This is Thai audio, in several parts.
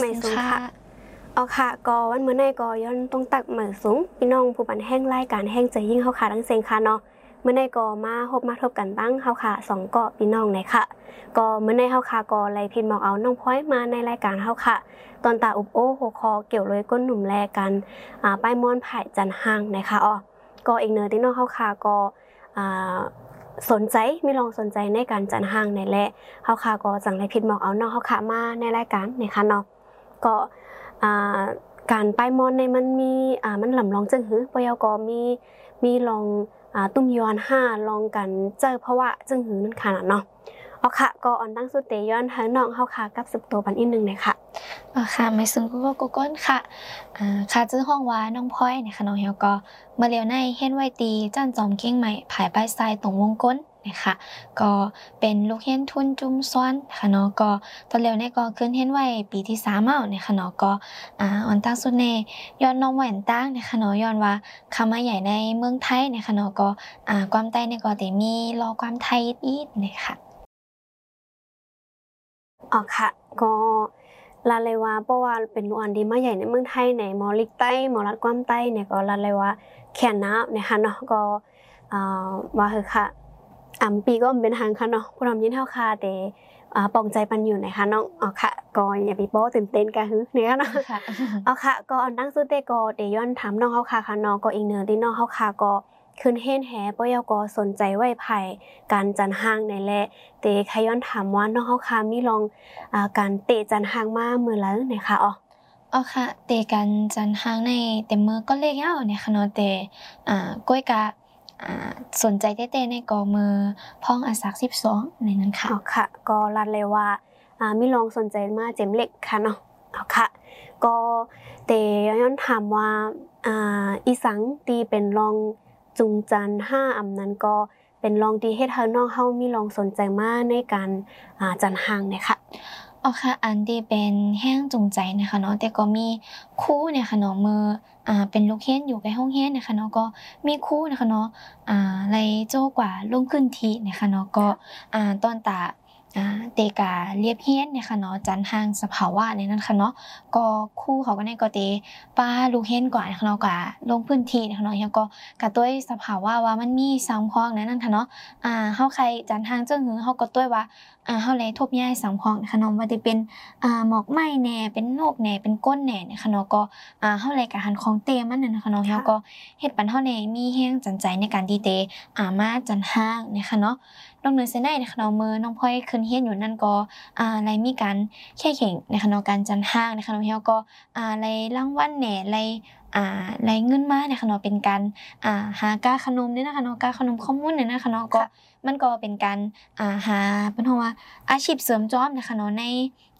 ไม่สูงค่ะเอาค่ะก็วันเมื่อในก็ย้อนต้องตักเหมือสูงพี่น้องผู้ปันแห้งไล่การแห้งใจยิ่งเฮาค่ะทั้งเซงค่ะเนาะเมื่อในก็มาพบมาทบกันตั้งเฮาค่ะสองเกาะพี่น้องในค่ะก็เมื่อในเฮาค่ะก็ไลพินบอกเอาน้องพ้อยมาในรายการเฮาค่ะ ตอนตาอุบโอโหคอเกี่ยวเลยก้นหนุ่มแลกันอ่าป้ายมอนไผ่จันห่างนะคะอ๋อก็อีกเนื้อที่น้องเฮาค่ะก็อ่าสนใจไม่ลองสนใจในการจันห่างในและเฮาค่ะก็จังไรพิดบอกเอาน้องเฮาค่ะมาในรายการนะคะเนาะ ก็การป้ายมอนในมันมีมันหลำลองจึงหือปยกมีมีลองตุ้มยอนห้าลองกันเจอเพราะว่าจึงหือมันขนาดเนาะเอาค่ะก็ออนตั้งสุดเตย้อนทั้งน้องเฮาค่ะกับสุบตัวปันอีกนึงเลยค่ะอ๋อค่ะไม่ซึ่งก็ก็ก้นค่ะอ่าค่ะจื้อห้องว่าน้องพ้อยนะคะน้องเฮาก็เมื่อเลียวในเฮ็ดไว้ตีจันจอมเก้งใหม่ผายป้ายทรายตรงวงก้น นะคะก็เป็นลูกเห็นทุนจุ่มซ้อนค่ะเนาะก็ตอนเร็วเนี่ยก็ขึ้นเห็นไว้ปีที่สามเอานะคะเนาะก็อ่าออนตั้งสุดเนย้อนน้องแหวนตั้งนะคะเนาะย้อนว่าคำมาใหญ่ในเมืองไทยนะคะเนาะก็อ่าความใต้เนี่ยก็แต่มีรอความไทยอีกนะคะอ๋อค่ะก็ลาเลยว่าเพราะว่าเป็นอันดีมาใหญ่ในเมืองไทยในมอลิกใต้มอรัดความใต้เนี่ยก็ลาเลยว่าแขนน้ำนะคะเนาะก็อ่าว่าคือค่ะ อ่าปีก็เป็นทางค่ะเนาะผู้ทำยินเท่าคาเดอ่าปองใจปันอยู่นะคะน้องอ๋อค่ะก็อย่าปีโป้ตื่นเต้นกันฮึเนี่ยเนาะอ๋อค่ะก็อันตั้งสุดเตก็เดย้อนถามน้องเฮาค่ะค่ะน้องก็อีกเนื้อที่น้องเฮาค่ะก็ขึ้นเฮ็นแหปยก็สนใจไว้ไผ่การจันห่างในแหละเตขย้อนถามว่าน้องเฮาค่ะมีลองอ่าการเตะจันห่างมาเมื่อแล้วนะคะอ๋ออ๋อค่ะ เตะกันจันห่างในเต็มมือก็เล็กแล้วเนี่ยค่ะเนาะเตอ่าก้อยกะ สนใจเต้ๆในกอมือพ้องอาสักสิบสองในนั้นค่ะอ๋อค่ะ ก็รัดเลยว่าอ่ามีลองสนใจมาเจมเล็กค่ะเนาะอ๋อค่ะ ก็เตย้อนถามว่าอีสังตีเป็นลองจุงจันห้าอำนั้นก็เป็นลองดีให้เธอน้องเฮามีลองสนใจมากในการจันหางเนี่ยค่ะ อ๋อค่ะอันที่เป็นแห้งจูงใจนะคะเนาะแต่ก็มีคู่เนี่ยค่ะเนาะมืออ่าเป็นลูกเฮนอยู่ในห้องเฮนนะคะเนาะก็มีคู่นะคะเนาะอ่าไรโจ้กว่าลงขึ้นทีนะคะเนาะก็อ่าตอนตา เตกาเรียบเฮียนเนี่ยค่ะเนาะจันทางสภาวะในนั้นค่ะเนาะก็คู่เขาก็ในก็เตป้าลูกเฮียนกว่าเนาะกะลงพื้นที่นะคะเนาะแล้วก็กะต้วยสภาวะว่ามันมีสังพองในนั้นค่ะเนาะอ่าเฮาใครจันทางเจ้าหือเฮาก็ต้วยว่าอ่าเฮาเลยทบย้ายสังพองนะคะเนาะว่าจะเป็นอ่าหมอกไหม้แหน่เป็นโนกแหน่เป็นก้นแหน่นะคะเนาะก็อ่าเฮาเลยกะหันของเตมันนั่นนะคะเนาะแล้วก็เฮ็ดปันเฮาแหน่มีแฮงจันใจในการที่เตอ่ามาจันทางนะคะเนาะ นอกเหนือเสียได้นะคะเนาะมือน้องพ่อยขึ้นเฮียนอยู่นั่นก็อ่าอะไรมีการแค่เข่งนะคะเนาะการจันห้างนะคะเนาะเฮียก็อ่าอะไรรางวัลแหน่อะไรอ่าไรเงินมาเนี่ยค่ะเนาะเป็นการอ่าหากาขนมเนี่ยนะคะเนาะกาขนมข้อมูลเนี่ยนะคะเนาะก็มันก็เป็นการอ่าหาเป็นเพราะว่าอาชีพเสริมจอมนะคะเนาะใน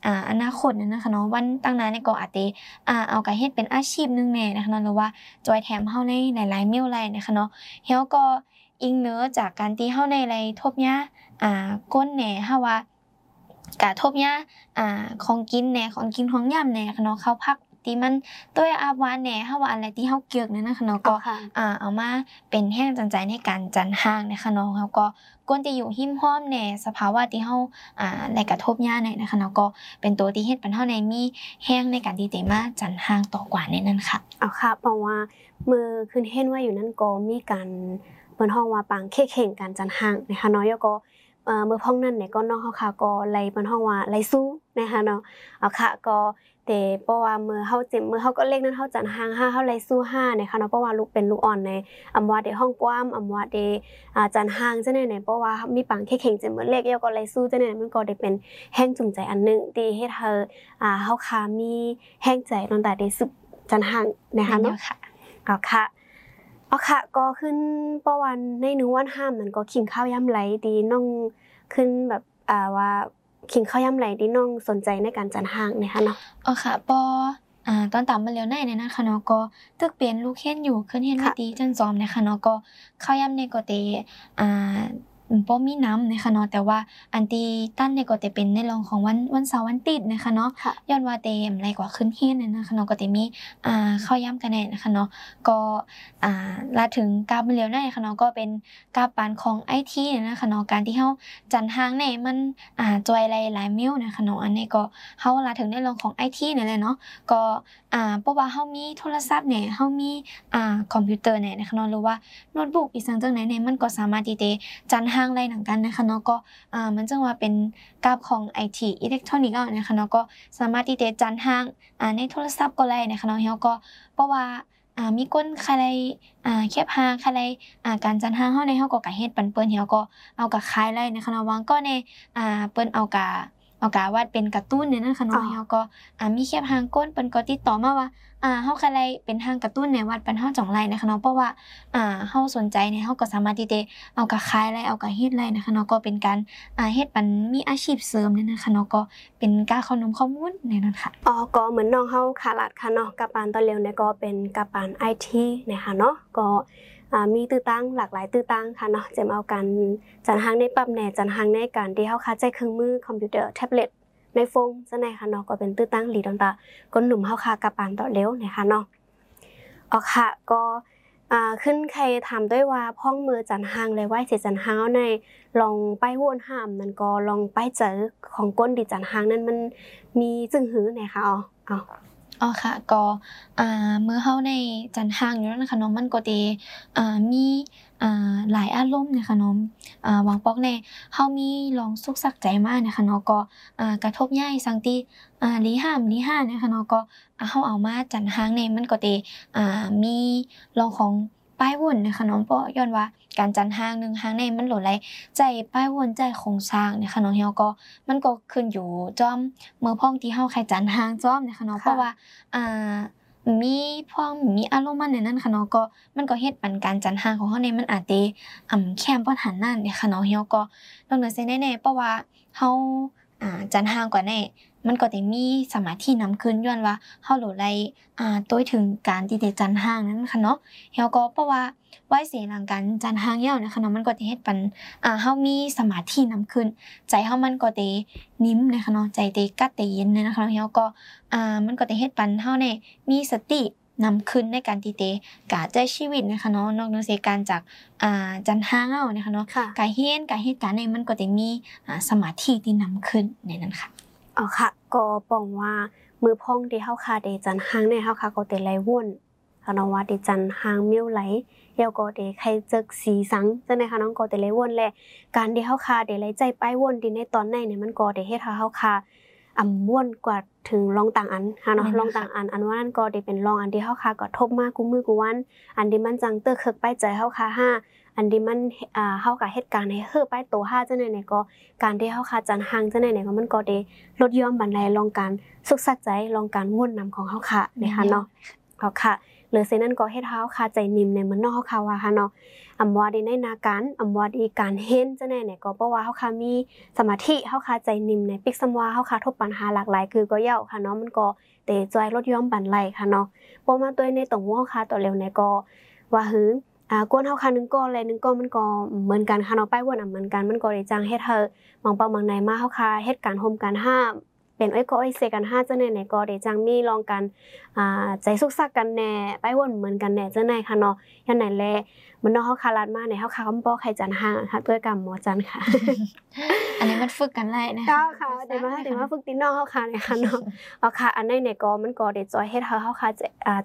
อ่าอนาคตนะคะเนาะวันตั้งนานเนี่ยก็อาจจะอ่าเอากรเฮ็ดเป็นอาชีพนึงแน่นะคะเนาะหรือว่าจอยแถมเฮาในหลายๆเมลไลนะคะเนาะเฮาก็ อิงเนื้อจากการที่เฮาในไรทบยาอ่าก้นแหน่เฮาว่ากะทบยาอ่าของกินแหน่ของกินของย่ำแหน่เนาะเข้าพักที่มันตัวอาบวานแหน่เฮาว่าอะไรที่เฮาเกี่ยวนั่นนะคะเนาะก็อ่าเอามาเป็นแห้งจันใจในการจันห่างนะคะเนาะเฮาก็ก้นจะอยู่หิมห้อมแหน่สภาวะที่เฮาอ่าในกระทบยาในนะคะเนาะก็เป็นตัวที่เฮ็ดปันเฮาในมีแห้งในการที่เตมาจันห่างต่อกว่าในนั้นค่ะเอาค่ะเพราะว่ามือขึ้นเห็นว่าอยู่นั่นก็มีการ เปิ้นห้องว่าปังเข่เข่งกันจันห่างนะคะเนาะยก็เมื่อพ้องนั้นเนี่ยก็น้องเขาค่ะก็ไล่เปิ้นห้องว่าไล่สู้นะคะเนาะเอาค่ะก็แต่เพราะว่าเมื่อเฮาเจ็บเมื่อเฮาก็เลขนั้นเฮาจันห่าง5เฮาไล่สู้5นะคะเนาะเพราะว่าลูกเป็นลูกอ่อนในอำว่าเดห้องกว้ามอำว่าเดอ่าจันห่างจังได๋เนี่ยเพราะว่ามีปังเข่เข่งจังเหมือนเลขยก็ไล่สู้จังได๋มันก็ได้เป็นแห้งจูงใจอันนึงที่เฮ็ดให้อ่าเฮาค่ะมีแห้งใจตั้งแต่ได้สุจันหังนะคะเนาะก็ค่ะเอาค่ะ อ๋อค่ะ ก็ขึ้นประวันในนึวันห้ามนั่นก็ขิงข้าวย่ำไหลดีน้องขึ้นแบบอ่าว่าขิงข้าวย่ำไหลดีน้องสนใจในการจันห้างนะคะเนาะอ๋อค่ะปออ่าตอนตามมาเร็วในเนี่ยนะคะเนาะก็ตึกเปลี่ยนลูกเฮ็นอยู่ขึ้นเฮ็นไม่ดีจันซอมนะคะเนาะก็ข้าวย่ำในก็เตอ่า บ่มีน้ำนะคะเนาะแต่ว่าอันที่ตั้นเนี่ยก็จะเป็นในรองของวันวันเสาร์วันติดนะคะเนาะย้อนว่าเต็มไรกว่าขึ้นเฮียนนะคะเนาะก็จะมีอ่าข้าวย่ำกันแน่นะคะเนาะก็อ่าลาถึงกาบเลียวได้ค่ะเนาะก็เป็นกาบปานของไอทีนะคะเนาะการที่เฮาจันทางเนี่ยมันอ่าจอยหลายหลายมิวนะคะเนาะอันนี้ก็เฮาลาถึงในรองของไอทีนี่แหละเนาะก็อ่าเพราะว่าเฮามีโทรศัพท์เนี่ยเฮามีอ่าคอมพิวเตอร์เนี่ยนะคะเนาะหรือว่าโน้ตบุ๊กอีกสังจังไหนเนี่ยมันก็สามารถที่จะจันทางไรหนังกันนะคะเนาะก็อ่ามันจังว่าเป็นกราฟของไอทีอิเล็กทรอนิกส์นะคะเนาะก็สามารถที่จะจันทางอ่าในโทรศัพท์ก็ได้นะคะเนาะเฮาก็เพราะว่าอ่ามีก้นใครอ่าแคบหางใครอ่าการจันทางเฮาในเฮาก็กะเฮ็ดปันเปิ้นเฮาก็เอากะคายไลนะคะเนาะวางก็ในอ่าเปิ้นเอากะ เอากะวาดเป็นการ์ตูนเนี่ยนะคะเนาะเฮาก็อ่ามีแคบหางก้นเปิ้นก็ติดต่อมาว่าอ่าเฮาคไลเป็นทางกระตุ้นในวัดปันเฮาจ่องไรนะคะเนาะเพราะว่าอ่าเฮาสนใจเนี่ยเฮาก็สามารถที่จะเอากะขายไรเอากะเฮ็ดไรนะคะเนาะก็เป็นการอ่าเฮ็ดปันมีอาชีพเสริมเนี่ยนะคะเนาะก็เป็นการข้อมูลข้อมูลในนั้นค่ะอ๋อก็เหมือนน้องเฮาขาลัดค่ะเนาะกับปานตอนเร็วเนี่ยก็เป็นกับปาน IT นะคะเนาะก็ มีตื้อตั้งหลากหลายตื้อตั้งค่ะเนาะจะมาเอาการจันหางในปั๊บแหน่จันหางในการที่เฮาคาใจเครื่องมือคอมพิวเตอร์แท็บเล็ตในฟงจะไนค่ะเนาะก็เป็นตื้อตั้งหลีดอนตาก็หนุ่มเฮาคากับปานต่อเร็วนะคะเนาะอ๋อค่ะก็ขึ้นใครถามด้วยว่าพ่องมือจันหางเลยว่าเสียจันหางในลองไปวนห้ามนั่นก็ลองไปเจอของก้นดิจันหางนั้นมันมีจึงหือไหนคะอ๋ออ๋อ อ๋อค่ะก็เมื่อเข้าในจันทางอยู่แล้วนะคะน้องมันก็ดีมีหลายอารมณ์นะคะน้องหวังปอกในเฮามีลองสุกสักใจมากนะคะเนาะก็กระทบย่ายสังตีลีห้ามลีห้านะคะเนาะก็เฮาเอามาจันทางในมันก็ดีมีลองของ ป้ายวนนะคะเนาะเพราะย้อนว่าการจันหางหนึ่งหางในมันโหลดไรใจป้ายวนใจโครงสร้างนะคะเนาะเฮาก็มันก็ขึ้นอยู่จอมเมื่อพ้องที่เฮาใครจันหางจอมนะคะเนาะเพราะว่าอ่ามีพ้องมีอารมณ์มันในนั้นค่ะเนาะก็มันก็เฮ็ดปันการจันหางของเฮาในมันอาจจะอ่ำแคมปัญหานั่นเนี่ยค่ะเนาะเฮาก็นอกเหนือเส้นแน่ๆเพราะว่าเฮาอ่าจันหางกว่าแน่ มันก็จะมีสมาธินำขึ้นย้อนว่าเฮาโหลดไรอ่าตัวถึงการที่จะจันห่างนั้นค่ะเนาะเฮาก็เพราะว่าไหวเสียหลังการจันห่างยาวนะคะเนาะมันก็จะเฮ็ดปันอ่าเฮามีสมาธินำขึ้น ใจเฮามันก็จะนิ่มนะคะเนาะใจเตกัดเตเย็นนะคะเฮาก็อ่ามันก็จะเฮ็ดปันเฮาเนี่ยมีสตินำขึ้นในการตีเตกาใจชีวิตนะคะเนาะนอกเหนือจากการจากอ่าจันห้างเอานะคะเนาะกายเฮียนกายเหตุการณ์ในมันก็จะมีอ่าสมาธิที่นำขึ้นในนั้นค่ะ อ๋อค่ะ ก็ปองว่ามือพ่องที่เฮาคาเดจันหางในเฮาคาก็เตไหลวนค่ะน้องว่าเดจันหางมิ้วไหลเยาก็เดใครจึกสีสังจังได๋ค่ะน้องก็เตไหลวนแลการที่เฮาคาเดไหลใจไปวนดิในตอนในเนี่ยมันก็ได้เฮ็ดให้เฮาคาอ่ำม่วนกว่าถึงลองต่างอันค่ะเนาะลองต่างอันอันว่านั่นก็ได้เป็นลองอันที่เฮาคาก็ทบมากกูมือกูวัน อันที่มันจังเตอเคิกไปใจเฮาคาห้า อันที่มันอ่าเฮากับเหตุการณ์ให้เฮอไปโตห้าจังได๋เนี่ยก็การที่เฮาขาดจันห่างจังได๋เนี่ยก็มันก็ได้ลดย่อมบันไดลองการสุขสักใจลองการม่วนนำของเฮาค่ะนะคะเนาะเอาค่ะหรือเซนั้นก็เฮ็ดเฮาคาใจนิ่มในมันนอกเฮาค่ะว่าค่ะเนาะอำว่าดีในนาการอำว่าดีการเห็นจังได๋เนี่ยก็เพราะว่าเฮาคามีสมาธิเฮาคาใจนิ่มในปิกซัมว่าเฮาคาทบปัญหาหลากหลายคือก็เย้าค่ะเนาะมันก็เตจอยลดย่อมบันไลค่ะเนาะบ่มาตัวในตรงว่าเฮาคาตัวเร็วในก็ว่าหือ อ่ากวนเฮาค่ะนึงก้อนเลยนึงก้อนมันก็เหมือนกันค่ะเนาะป้ายวนอะเหมือนกันมันก็ได้จังเฮ็ดเฮามองเป้ามองในมาเฮาค่ะเฮ็ดการโฮมการห้าม เป็นอ้อยก็อ้อยเซกันห้าจังไหนไหนก็ได้จังมีลองกันอ่าใจสุกซักกันแน่ป้ายวนเหมือนกันแน่จังไหนค่ะเนาะยันไหนแลมันนอกเฮาคารัดมาในเฮาคาคำป้อใครจันห่างค่ะด้วยกับหมอจันค่ะ อันนี้มันฝึกกันแหละนะคะค่ะเดี๋ยวมาเดี๋ยวมาฝึกตีนอกเฮาคาเนี่ยค่ะเนาะเอาค่ะอันในเนี่ยก็มันก็เด็ดจอยเฮ็ดเฮาเฮาคา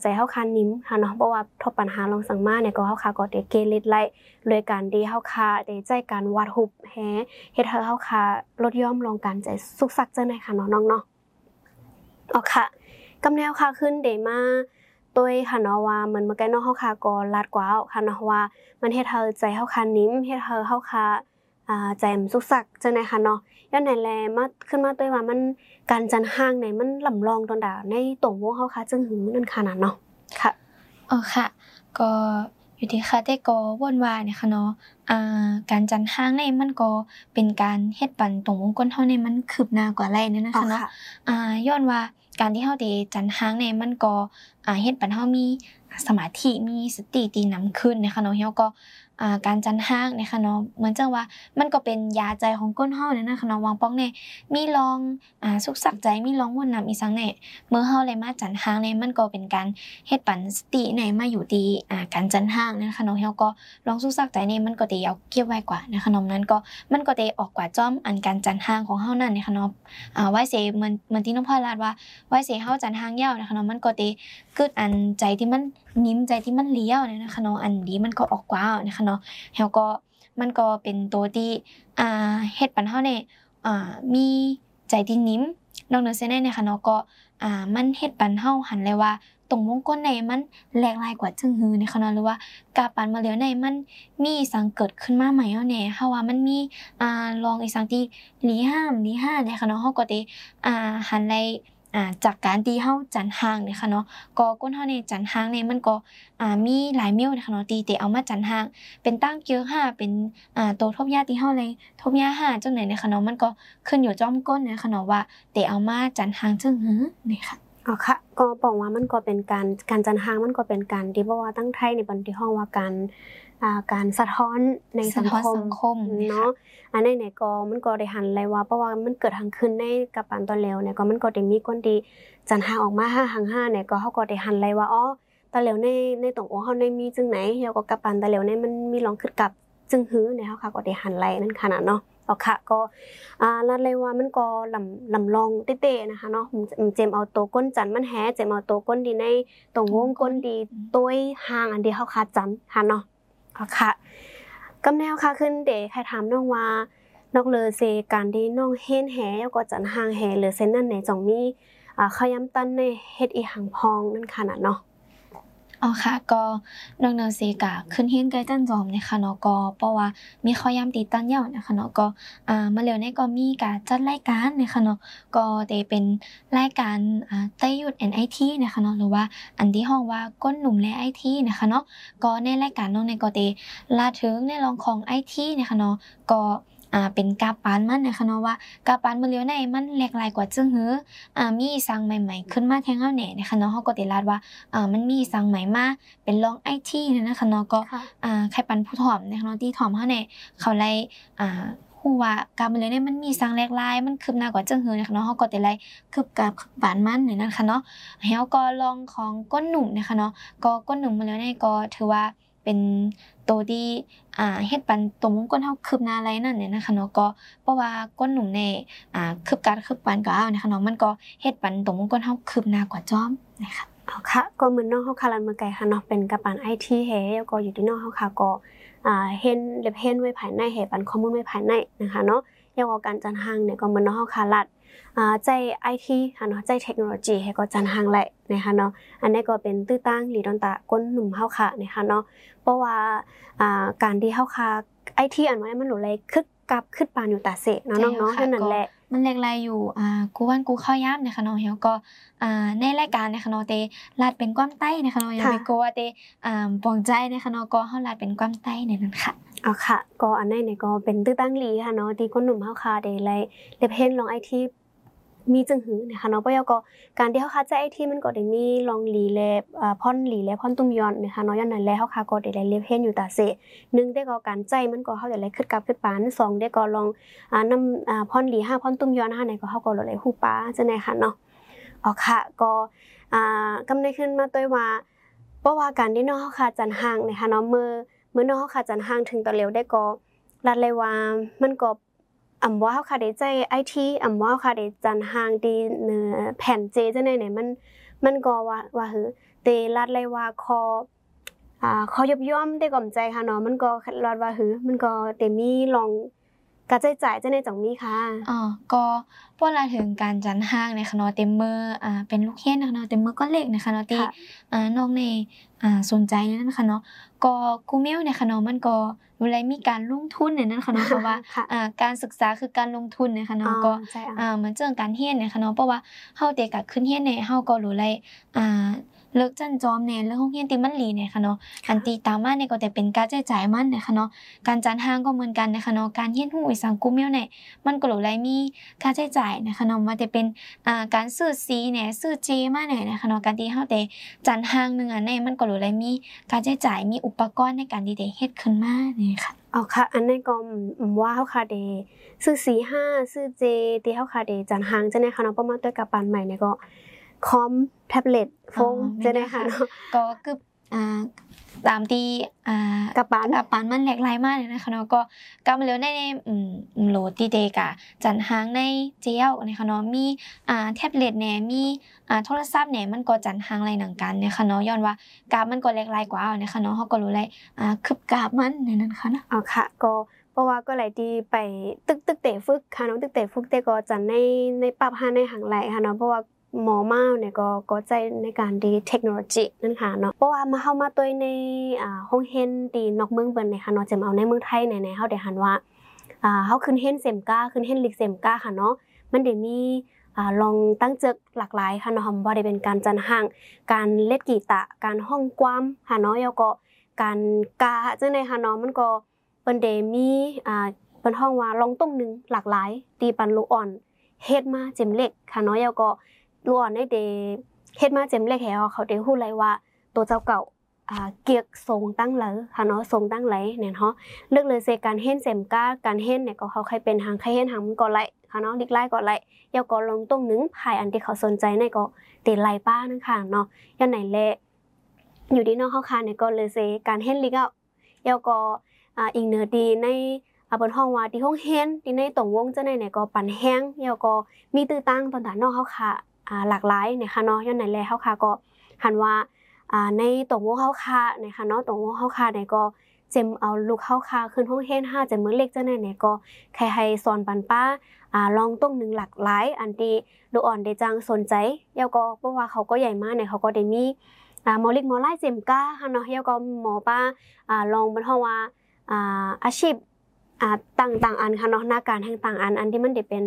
ใจเฮาคานิ่มค่ะเนาะเพราะว่าทบปัญหาลองสั่งมาเนี่ยก็เฮาคาก็เด็ดเกลิดไล่โดยการดีเฮาคาเดใจการวัดหุบแฮเฮ็ดเฮาเฮาคาลดย่อมลองการใจสุกซักจังได๋ค่ะเนาะน้องเนาะเอค่ะกำแนวค่ะขึ้นเดมาตัวค่ะเนาะว่ามันเมื่อกี้เนาะเฮาคาก็ลาดกว่าค่ะเนาะว่า มันเฮ็ดเฮาใจเฮาคานิ่มเฮ็ดเฮาเฮาคาอ่าแจ่มสุกสักจังได๋ค่ะเนาะย้อนไหนแลมาขึ้นมาด้วว่ามันการจันห้างในมันลำลองตอนดาในตรงวงเฮาค่ะจึงหึงมันขนาดเนาะค่ะอ๋อค่ะ ก็ อยู่ที่ค่ะแต่ก็วนวายเนี่ยค่ะเนาะอ่าการจันห้างในมันก็เป็นการเฮ็ดปันตรงวงกลเฮาในมันคืบหน้ากว่าไรเนี่ยนะคะเนาะอ่าย้อนว่าการที่เฮาได้จันทางในมันก็อ่าเฮ็ดปันเฮามีสมาธิมีสติตีนำขึ้นนะคะเนาะเฮาก็อ่า การจันห้างนะคะเนาะเหมือนจังว่ามันก็เป็นยาใจของก้นเฮาเนี่ยนะคะเนาะวางป้องเนี่ยมีลองอ่าสุขสักใจมีลองวนนำอีสังเนี่ยเมื่อเฮาเลยมาจันห้างเนี่ยมันก็เป็นการเฮ็ดปันสติในมาอยู่ดีอ่าการจันห้างนะคะเนาะเฮาก็ลองสุขสักใจเนี่ยมันก็ได้เอาเก็บไว้กว่านะคะเนาะนั้นก็มันก็ได้ออกกว่าจ้อมอันการจันห้างของเฮานั่นนะคะเนาะอ่าไว้เสเหมือนเหมือนที่น้องพ่อลาดว่าไว้เสียเฮาจันทางยาวนะคะเนาะมันก็เตเกิดอันใจที่มันนิ่มใจที่มันเลี้ยวเนี่ยนะคะเนาะอันดีมันก็ออกกว้าวนะคะเนาะเฮาก็มันก็เป็นตัวที่อ่าเฮ็ดปันเฮาเนี่ยอ่ามีใจที่นิ่มนอกเหนือเสียได้นะคะเนาะก็อ่ามันเฮ็ดปันเฮาหันเลยว่าตรงวงกลในมันแหลกลายกว่าจึงฮือนะคะเนาะหรือว่ากาปันมาเหลียวในมันมีสังเกิดขึ้นมาใหม่เฮาแน่เฮาว่ามันมีอ่าลองอีสังที่ลีห้ามหลีห้าเนี่ยค่ะเนาะเฮาก็เตอ่าหันไลย อ่าจากการที่เฮาจันห่างเนี่ยค่ะเนาะก็ก้นเฮาในจันห่างเนี่ยมันก็อ่ามีหลายเมลนะคะเนาะตีเตเอามาจันห่าง เป็นตั้งเกียวห้าเป็นอ่าตัวทบยาที่เฮาเลยทบยาห้าจังไหนเนี่ยค่ะเนาะมันก็ขึ้นอยู่จ้อมก้นเนี่ยค่ะเนาะว่าเตเอามาจันห่างจังหือนี่ค่ะอ๋อค่ะก็บอกว่ามันก็เป็นการการจันหางมันก็เป็นการที่บอกว่าตั้งไทยในบันที่ห้องว่าการ การสะท้อนในสังสะท้อนคมสังคมเนี่ยค่ะเนาะอันนี้เนี่ยก็มันก็ได้หันเลยว่าเพราะว่ามันเกิดทางขึ้นในกับปานตอนแล้วเนี่ยก็มันก็ได้มีคนที่จันหางออกมาห้าหางห้าเนี่ยก็เขาก็ได้หันเลยว่าอ๋อตอนแล้วในในตรงโอ้เฮาในมีจึงไหนแล้วก็กับปานตอนแล้วในมันมีลองขึ้นกับจึงหื้อเนี่ยเขาค่ะก็ได้หันเลยนั่นขนาดเนาะเอาค่ะก็อ่าลัดเลยว่ามันก็ลำลำลองเต้ๆนะคะเนาะมันเจมเอาตัวก้นจันมันแฮเจมเอาตัวก้นดีในตรงวงก้นดีตัวห่างอันเดียวเขาคาจันค่ะเนาะเอา ค่ะกำแนวค่ะขึ้นเดใครถามน้องว่านอกเลเซการดีน้องเฮ็นแหแล้วก็จันหางแหหรือเซนนั่นไหนจองมีอ่าขยำตันในเฮ็ดอีหังพองนั่นขนาดเนาะ อ๋อค่ะ ก็นอกเนือเสีกะขึ้นเฮียนไกลจันจอมนะคะเนาะก็เพราะว่ามีข้อยามตีตั้งยานะคะเนาะก็อ่ามาเร็วในก็มีการจัดรายการนะคะเนาะก็ได้เป็นรายการอ่าไต้หยุด NIT นะคะเนาะหรือว่าอันที่ห้องว่าก้นหนุ่มและ IT นะคะเนาะก็ในรายการน้องในก็ได้ลาถึงในรองของ IT นะคะเนาะก็ อ่าเป็นกาปานมันนะคะเนาะว่ากาปานมาเร็วในมันแหลกหลายกว่าจึงหืออ่ามีสั่งใหม่ ๆ ขึ้นมาแทงเฮาแหน่นะคะเนาะเฮาก็ได้ลาดว่าอ่ามันมีสั่งใหม่มาเป็นรองไอทีเนี่ยนะคะเนาะก็ค่ะอ่าใครปันผู้ถ่อมนะคะเนาะที่ถ่อมเฮาเนี่ยเขาไล่อ่าฮู้ว่าการมันเลยเนี่ยมันมีสั่งแลกหลายมันคืบหน้ากว่าจังหือนะคะเนาะเฮาก็ได้ไล่คืบกับปานมันเนี่ยนะคะเนาะเฮาก็ลองของก้นหนุ่มนะคะเนาะก็ก้นหนุ่มมาแล้วเนี่ยก็ถือว่า เป็นตัวที่อ่าเฮ็ดปันตัวมุ้งก้นเฮาคืบหน้าอะไรนั่นเนี่ยนะคะเนาะก็เพราะว่าก้นหนุ่มเนี่ยอ่าคืบการคืบปันก็เอานะคะเนาะมันก็เฮ็ดปันตัวมุ้งก้นเฮาคืบหน้ากว่าจอมนะคะเอาค่ะก็เหมือนน้องเฮาคารันเมือไก่ค่ะเนาะเป็นกระปันไอทีเฮแล้วก็อยู่ที่น้องเฮาค่ะก็อ่าเห็นเล็บเห็นไว้ภายในเฮปันข้อมูลไว้ภายในนะคะเนาะอยางว่าการจันหังเนี่ยก็เหมือนน้องเฮาคารัด ใจไอทีค่ะเนาะใจเทคโนโลยีเฮก็จันหังแหละนะคะเนาะอันนี้ก็เป็นตื้อตั้งหลีดอนตะก้นหนุ่มเฮาค่ะนะคะเนาะเพราะว่าอ่าการที่เฮาค่ะไอทีอันว่ามันหลุเลยคึกกับขึ้นปานอยู่ตาเสะเนาะน้องๆใช่ค่ะนั่นแหละ มันเล็กลายอยู่อ่ากูวันกูเข้าย่ามนะคะเนาะเฮียก็อ่าในรายการนะคะเนาะเตลาดเป็นความใต้นะคะเนาะอย่าค่ะไปกลัวเตอ่าปวงใจนะคะเนาะก็เฮาลาดเป็นความใต้ในนั้นค่ะเอาค่ะ ก็อันนี้เนี่ยก็เป็นตื้อตั้งหลีค่ะเนาะที่คนหนุ่มเฮาคาได้ไลเล็บเห็นลองไอที มีจึงหือนะคะเนาะเพราะว่าก็การที่เฮาคาใจไอที่มันก็ได้มีลองหลีแลบอ่าพ่อนหลีแลพ่อนตุ้มยอนนะคะเนาะย้อนนั้นแลเฮาคาก็ได้ไลเล็บเห็นอยู่ตาเสะหนึ่งได้ก็การใจมันก็เฮาได้ไลขึ้นกับขึ้นปานสองได้ก็ลองอ่านำอ่าพ่อนหลีห้าพ่อนตุ้มยอนห้าไหนก็เฮาก็ลดไลฮู้ปาจังได๋ค่ะเนาะเอค่ะก็อ่ากำในขึ้นมาตัวว่าเพราะว่าการที่น้องเฮาคาจันห่างนะคะเนาะมือเมื่อน้อเขาขาจันห่างถึงตอนเร็วได้ก็รัดเลยว่ามันก็ อำว่าเขาคาดได้ใจไอทีอำว่าเขาคาดได้จันหางดีเนื้อแผ่นเจจังได๋เนี่ยมันมันก็ว่าว่าหือเตรัดเลยว่าคออ่าคอยบย่อมได้ก่อมใจค่ะเนาะมันก็รัดว่าหือมันก็เตมีลอง กระจายจ่ายจังได๋จังมีค่ะอ๋อก็พวกเราถึงการจันห้างนะคะเนาะเต็มมืออ่าเป็นลูกเฮียนนะคะเนาะเต็มมือก็เล็กนะคะเนาะที่อ่าน้องในอ่าสนใจนะคะเนาะก็กูเมลเนี่ยค่ะเนาะมันก็เวลามีการลงทุนเนี่ยนั่นค่ะเนาะเพราะว่าอ่าการศึกษาคือการลงทุนนะคะเนาะก็อ่าเหมือนเรื่องการเฮียนเนี่ยค่ะเนาะเพราะว่าเฮาเด็กก็ขึ้นเฮียนเนี่ยเฮาก็รู้เลยอ่า เลิกจันจอมเนี่ยเรื่องของเฮียนติมันหลีเนี่ยค่ะเนาะอันตีตามมาเนี่ยก็แต่เป็นการใช้จ่ายมันนะคะเนาะการจันห้างก็เหมือนกันนะคะเนาะการเฮียนฮู้อีสังกุมเมลเนี่ย มันก็รู้เลยมีค่าใช้จ่ายนะคะเนาะว่าจะเป็นอ่าการซื้อซีเนี่ยซื้อเจมาเนี่ยนะคะเนาะการที่เฮาแต่จันห้างนึงอะเนี่ยมันก็รู้เลยมีค่าใช้จ่ายมีอุปกรณ์ในการที่ได้เฮ็ดขึ้นมานี่ค่ะอ๋อค่ะ อันนี้ก็ว่าเฮาค่ะเดซื้อสีห้าซื้อเจที่เฮาค่ะเดจันหางจะได้ค่ะเนาะประมาณด้วยกับปันใหม่เนี่ยก็ คอมแท็บเล็ตโฟนจะได้ค่ะเนาะก็คืออ่าตามที่อ่ากับปันกับปันมันหลากหลายมากเลยนะคะเนาะก็กำเล้วในอืมโหลดที่เดกะจันหางในเจียวนะคะเนาะมีอ่าแท็บเล็ตแหน่มีอ่าโทรศัพท์แหน่มันก็จันหางไรหนังกันนะคะเนาะย้อนว่ากราฟมันก็หลากหลายกว่านะคะเนาะเฮาก็รู้เลยอ่าคึบกราฟมันในนั้นค่ะเนาะอ๋อค่ะก็เพราะว่าก็หลายที่ไปตึกตึกเตะฝึกค่ะเนาะตึกเตะฝึกแต่ก็จันในในปรับหาในหางไหลค่ะเนาะเพราะว่า หมอมาเนี่ยก็ก็ใจในการดีเทคโนโลยีนั่นค่ะเนาะเพราะว่ามาเข้ามาตัวในอ่าห้องเฮนดีนอกเมืองเบิ่นเนี่ยค่ะเนาะจะเอาในเมืองไทยเนี่ยเฮาได้หันว่าอ่าเฮาขึ้นเฮนเซมก้าขึ้นเฮนลิกเซมก้าค่ะเนาะมันได้มีอ่าลองตั้งเจกหลากหลายค่ะเนาะบ่ได้เป็นการจันห่าง การเล่นกีตาการห้องความค่ะเนาะแล้วก็การกาจังได๋ค่ะเนาะมันก็เปิ้นได้มีอ่าเปิ้นห้องว่าลองต้งนึงหลากหลายตีปันลูกอ่อนเฮ็ดมาเจ็มเล็กค่ะเนาะแล้วก็ ลวนในเดเฮ็ดมาเจมเล็กแหเขาได้ฮู้เลยว่า ตัวเจ้าเก่าอ่าเกียกทรงตั้งเลยค่ะเนาะทรงตั้งไหลเนี่ยเนาะเลือกเลยเซการเฮ็ดเซมก้าการเฮ็ดเนี่ยก็เขาใครเป็นหางใครเฮ็ดหางมันก็ไหลค่ะเนาะดิกไล่ก็ไหลยาก็ลงตรงนึงภายอันที่เขาสนใจในก็ตีไหลป้านั่นค่ะเนาะยันไหนแลอยู่ดีเนาะเขาคาเนี่ยก็เลยเซการเฮ็ดลิกเอายาก็อ่าอีกเนื้อดีในอาบนห้องว่าที่ห้องเฮนที่ในตรงวงจะในเนี่ยก็ปั่นแห้งยาก็มีตื้อตั้งตอนตานอกเขาค่ะ หลากหลายนะคะเนาะย้อนไหนแลเฮาค่ะก็หันว่าในตรงวงเฮาค่ะนะคะเนาะตรงวงเฮาค่ะเนี่ยก็เจมเอาลูกเฮาค่ะขึ้นห้องเฮน5เจมมื้อเล็กจังได๋เนี่ยก็ใครให้สอนปันป้าอ่าลองต้งหนึ่งหลากหลาย อันที่ลูกอ่อนได้จังสนใจแล้วก็เพราะว่าเขาก็ใหญ่มากเนี่ยเขาก็ได้มีอ่าหมอเลิกหมอไล่เจมก้าค่ะเนาะแล้วก็หมอป้าอ่าลองบรรเทาว่าอ่าอาชีพอ่าต่างๆอันค่ะเนาะหน้าการแห่งต่างอันอันที่มันได้เป็น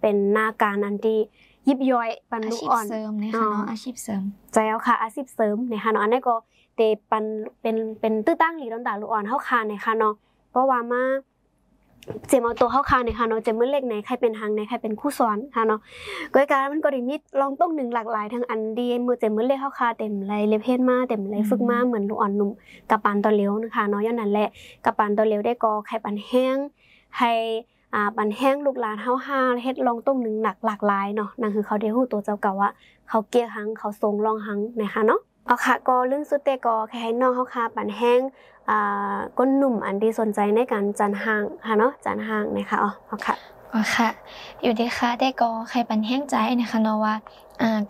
เป็นหน้าการอันที่ ยิบย่อยปันลูกอ่อนเสริมนะคะเนาะอาชีพเสริมใจเอาค่ะอาชีพเสริมนะคะเนาะอันนี้ก็เตปันเป็นเป็นตื้อตั้งหลีลำดาลูกอ่อนเฮาคานะคะเนาะเพราะว่ามาเจมเอาตัวเข้าคาในค่ะเนาะเจมเมื่อเล็กไหนใครเป็นทางไหนใครเป็นคู่สอนค่ะเนาะก็การมันก็ได้มีลองต้องหนึ่งหลากหลายทั้งอันดีมือเจมเมื่อเล็กเข้าคาเต็มไรเลเพนมาเต็มไรฝึกมาเหมือนลูกอ่อนหนุ่มกับปานตัวเลี้ยวนะคะเนาะย้อนนั้นแหละกับปานตัวเลี้ยวได้ก็ใครปันแห้งให้ อ่าปันแห้งลูกหลานเฮาห้าเฮ็ดลองต้มหนึ่งหนักหลากหลายเนาะนั่นคือเขาได้ฮู้ตัวเจ้าเก่าว่าเขาเกียหังเขาทรงลองหังนะคะเนาะเอาค่ะก็เรื่องสุดเตก็แค่ให้น้องเฮาค่ะปันแห้งอ่าก้นหนุ่มอันที่สนใจในการจันห่างค่ะเนาะจันห่างนะคะอ๋อเอาค่ะอ๋อค่ะ อยู่ดีค่ะได้ก็ใครปันแห้งใจนะคะเนาะว่า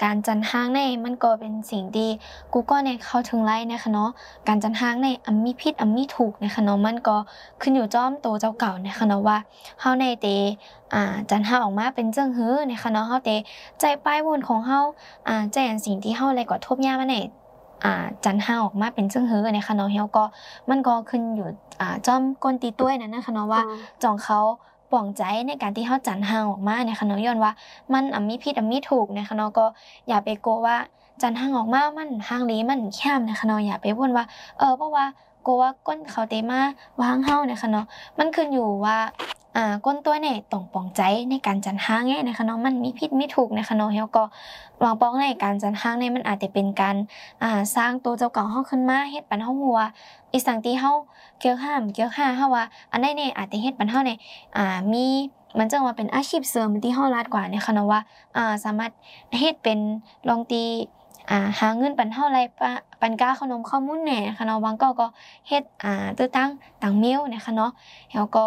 การจันห้างในมันก็เป็นสิ่งดีกูก็ในเข้าถึงไล่นะคะเนาะการจันห้างในอัมมีพิษอัมมีถูกนะคะเนาะมันก็ขึ้นอยู่จ้อมโตเจ้าเก่านะคะเนาะว่าเฮาในเตอ่าจันห้าออกมาเป็นเจ้งฮื้อนะคะเนาะเฮาเตใจป้ายวนของเฮาอ่าใจอันสิ่งที่เฮาอะไรก็ทบยามาในอ่าจันห้าออกมาเป็นเจ้งฮื้อนะคะเนาะเฮาก็มันก็ขึ้นอยู่อ่าจ้อมก้นตีต้วยนั่นนะคะเนาะว่าจองเขา ปองใจในการที่เขาจันห่างออกมาในคณะเนย้อนว่า มันอ่มีผิดอ่มีถูกในคะเนาะก็อย่าไปโกว่าจันห่างออกมา มันห่างลีมันแคบนคะเนาะอย่าไปพูดว่า เออเพราะว่าโกว่าก้นเขาเตมาวางเฮาในี่ยค่ะเนาะมันขึ้นอยู่ว่า อ่าก้นตัวเนี่ยต้องปองใจในการจันห้างเนี่ยนะคะเนาะมันมีผิดมีถูกนะคะเนาะเฮาก็วางปองในการจันห้างเนี่ยมันอาจจะเป็นการอ่าสร้างตัวเจ้าเก่าเฮาขึ้นมาเฮ็ดปันเฮาหัวอีสังที่เฮาเกี่ยวข้ามเกี่ยวข้าเฮาว่าอันใดเนี่ยอาจจะเฮ็ดปันเฮาเนี่ยอ่ามีมันจะว่าเป็นอาชีพเสริมที่เฮาลาดกว่าเนี่ยค่ะเนาะว่าอ่าสามารถเฮ็ดเป็นลองตีอ่าหาเงินปันเท่าไรปั ปันก้าขนมข้อมูลแหน่ค่ะเนาะบางก็ก็เฮ็ดอ่าตื้อตั้งต่างมิวนี่ยค่ะเนาะแล้วก็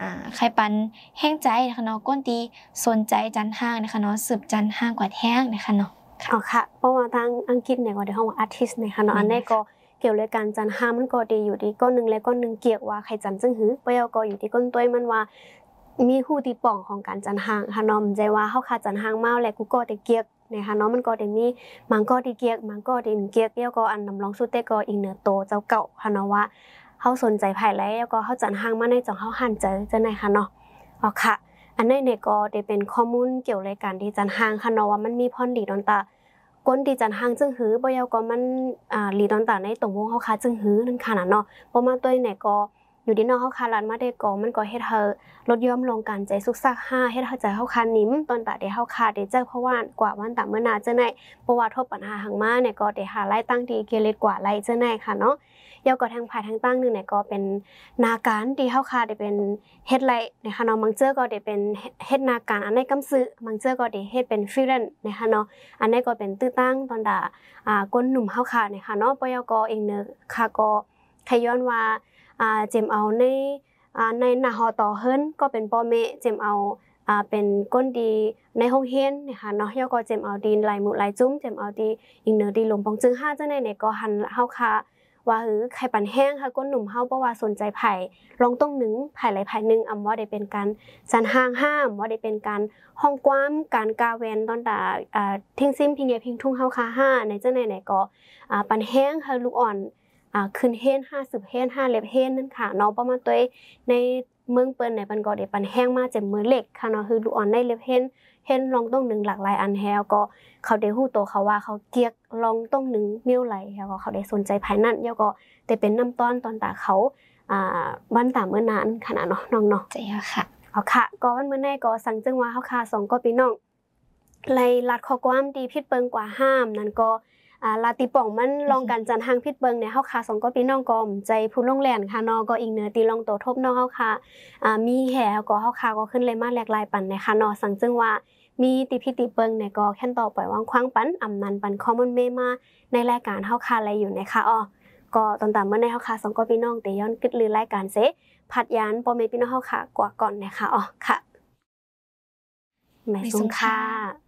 อ่าใครปันแห้งใจนะคะเนาะก้นตีสนใจจันห้างนะคะเนาะสืบจันห้างกว่าแห้งนะคะเนาะอ๋อค่ะเพราะว่าทางอังกฤษเนี่ยก็ได้ห้องอาร์ติสต์นะคะเนาะอันนี้ก็เกี่ยวเลยการจันห้ามันก็ดีอยู่ดีก้อนหนึ่งและก้อนหนึ่งเกี่ยวว่าใครจันซึ่งหือเปรี้ยวก็อยู่ที่ก้นตัวมันว่ามีฮู้ที่ป่องของการจันหางค่ะเนาะมันใจว่าเฮาค่ะจันหางเมาแล้วกูก็ได้เกียก นะคะเนาะมันก็ได้มีมังก็ด้เกียกมังก็ด้มีเกียกแล้วก็อันนำร้องสุดแต่ก็อีกเหนือโตเจ้าเก่าค่ะเนาะว่าเฮาสนใจภายแล้วก็เฮาจันหางมาในจังเฮาหันเจอจังได๋ค่ะเนาะอ๋อค่ะ อันนี้เนี่ยก็ได้เป็นข้อมูลเกี่ยวรายการที่จันหางค่ะเนาะว่ามันมีพรดีดอนตาก้นดีจันหางจึงหือบ่ยาวก็มันอ่าลีดอนตาในตรงวงเฮาค่ะจึงหือนั่นค่ะน่ะเนาะบ่มาตัวเนี่ยก็ อยู่ดีเนาะเฮาคารันมาได้ก็มันก็เฮ็ดให้ลดย่อมลงการใจสุกซักห้าเฮ็ดให้ใจเฮาคานิ่มตอนตาได้เฮาคาได้เจอเพราะว่ากว่าวันตาเมื่อนาเจ้าไหนเพราะว่าทบปัญหาหังมาเนี่ยก็ได้หาไล่ตั้งดีเกเรกว่าไล่เจ้าไหนค่ะเนาะยาวก็ทางภายทางตั้งนึงเนี่ยก็เป็นนาการที่เฮาคาได้เป็นเฮ็ดไล่นะคะเนาะบางเจ้อก็ได้เป็นเฮ็ดนาการอันในกำซื้อบางเจ้อก็ได้เฮ็ดเป็นฟรีแลนซ์นะคะเนาะอันนี้ก็เป็นตื้อตั้งตอนดาอ่าก้นหนุ่มเฮาคาเนี่ยค่ะเนาะปยกเองเนอะค่ะก็ขย้อนว่า อ่าเจมเอาในอ่าในนาหอต่อเฮิรนก็เป็นพ่อแม่เจมเอาอ่าเป็นก้นดีในห้องเฮียนนะคะเนาะยอก็เจมเอาดีลายหมุลายจุ้มเจมเอาดีอิงเนอดีลมปองจึงห้าจังได๋เนี่ยก็หันเฮาค่ะว่าหือไข่ปั่นแห้งค่ะก้นหนุ่มเฮาบ่ว่าสนใจไผ่ลองต้องหนึ่งไผ่ไหลไผ่หนึ่งอำว่าได้เป็นการสันห้างห้ามว่าได้เป็นการห้องกว้ามการกาแวนตอนตาอ่าทิ้งซิมพิงเงพิงทุ่งเฮาค่ะห้าในเจังได๋เนี่ยก็อ่าปั่นแห้งค่ะลูกอ่อน ขึ้นเฮน50เฮน5เล็บเฮนนั่นค่ะเนาะประมาณตัวในเมืองเปิ้นในปันก็ได้ปันแห้งมาเจ็บมือเหล็กค่ะเนาะคือลูกอ่อนในเล็บเฮนเฮนลองต้องหนึ่งหลากหลายอันแฮวก็เขาได้ฮู้โตเขาว่าเขาเกียกลองต้องหนึ่งมิ้วไหลแล้วก็เขาได้สนใจภายนั้นแล้วก็แต่เป็นน้ำต้อนตอนตาเขาอ่าบ้านตามเมื่อนานขนาดเนาะน้องเนาะใจอะค่ะเอาค่ะก็วันเมื่อในก็สั่งจึงว่าเฮาค่ะสองก็พี่น้องไล่ลัดข้อความดีพิษเปิงกว่าห้ามนั่นก็ อ่าลาติป่องมันลองกันจันทางพิษเปิงเนี่ยเฮาค่ะสองก็พี่น้องก็ใจผู้ลงแล่นค่ะเนาะก็อีกเหนือตีลองโตทบเนาะเฮาค่ะอ่ามีแหก็เฮาค่ะก็ขึ้นเลยมาแหลกลายปันนะคะเนาะสั่งจึงว่ามีติพิติเปิงเนี่ยก็แค่นต่อปล่อยวางคว้างปันอำนันปันคอมมอนเมมาในรายการเฮาค่ะอะไรอยู่นะคะอ้อก็ตอนตามเมื่อในเฮาค่ะสองก็พี่น้องแต่ย้อนกึดลือรายการเซผัดยานปอเมพี่น้องเฮาค่ะกว่าก่อนนะคะอ๋อค่ะหมายสูงค่ะ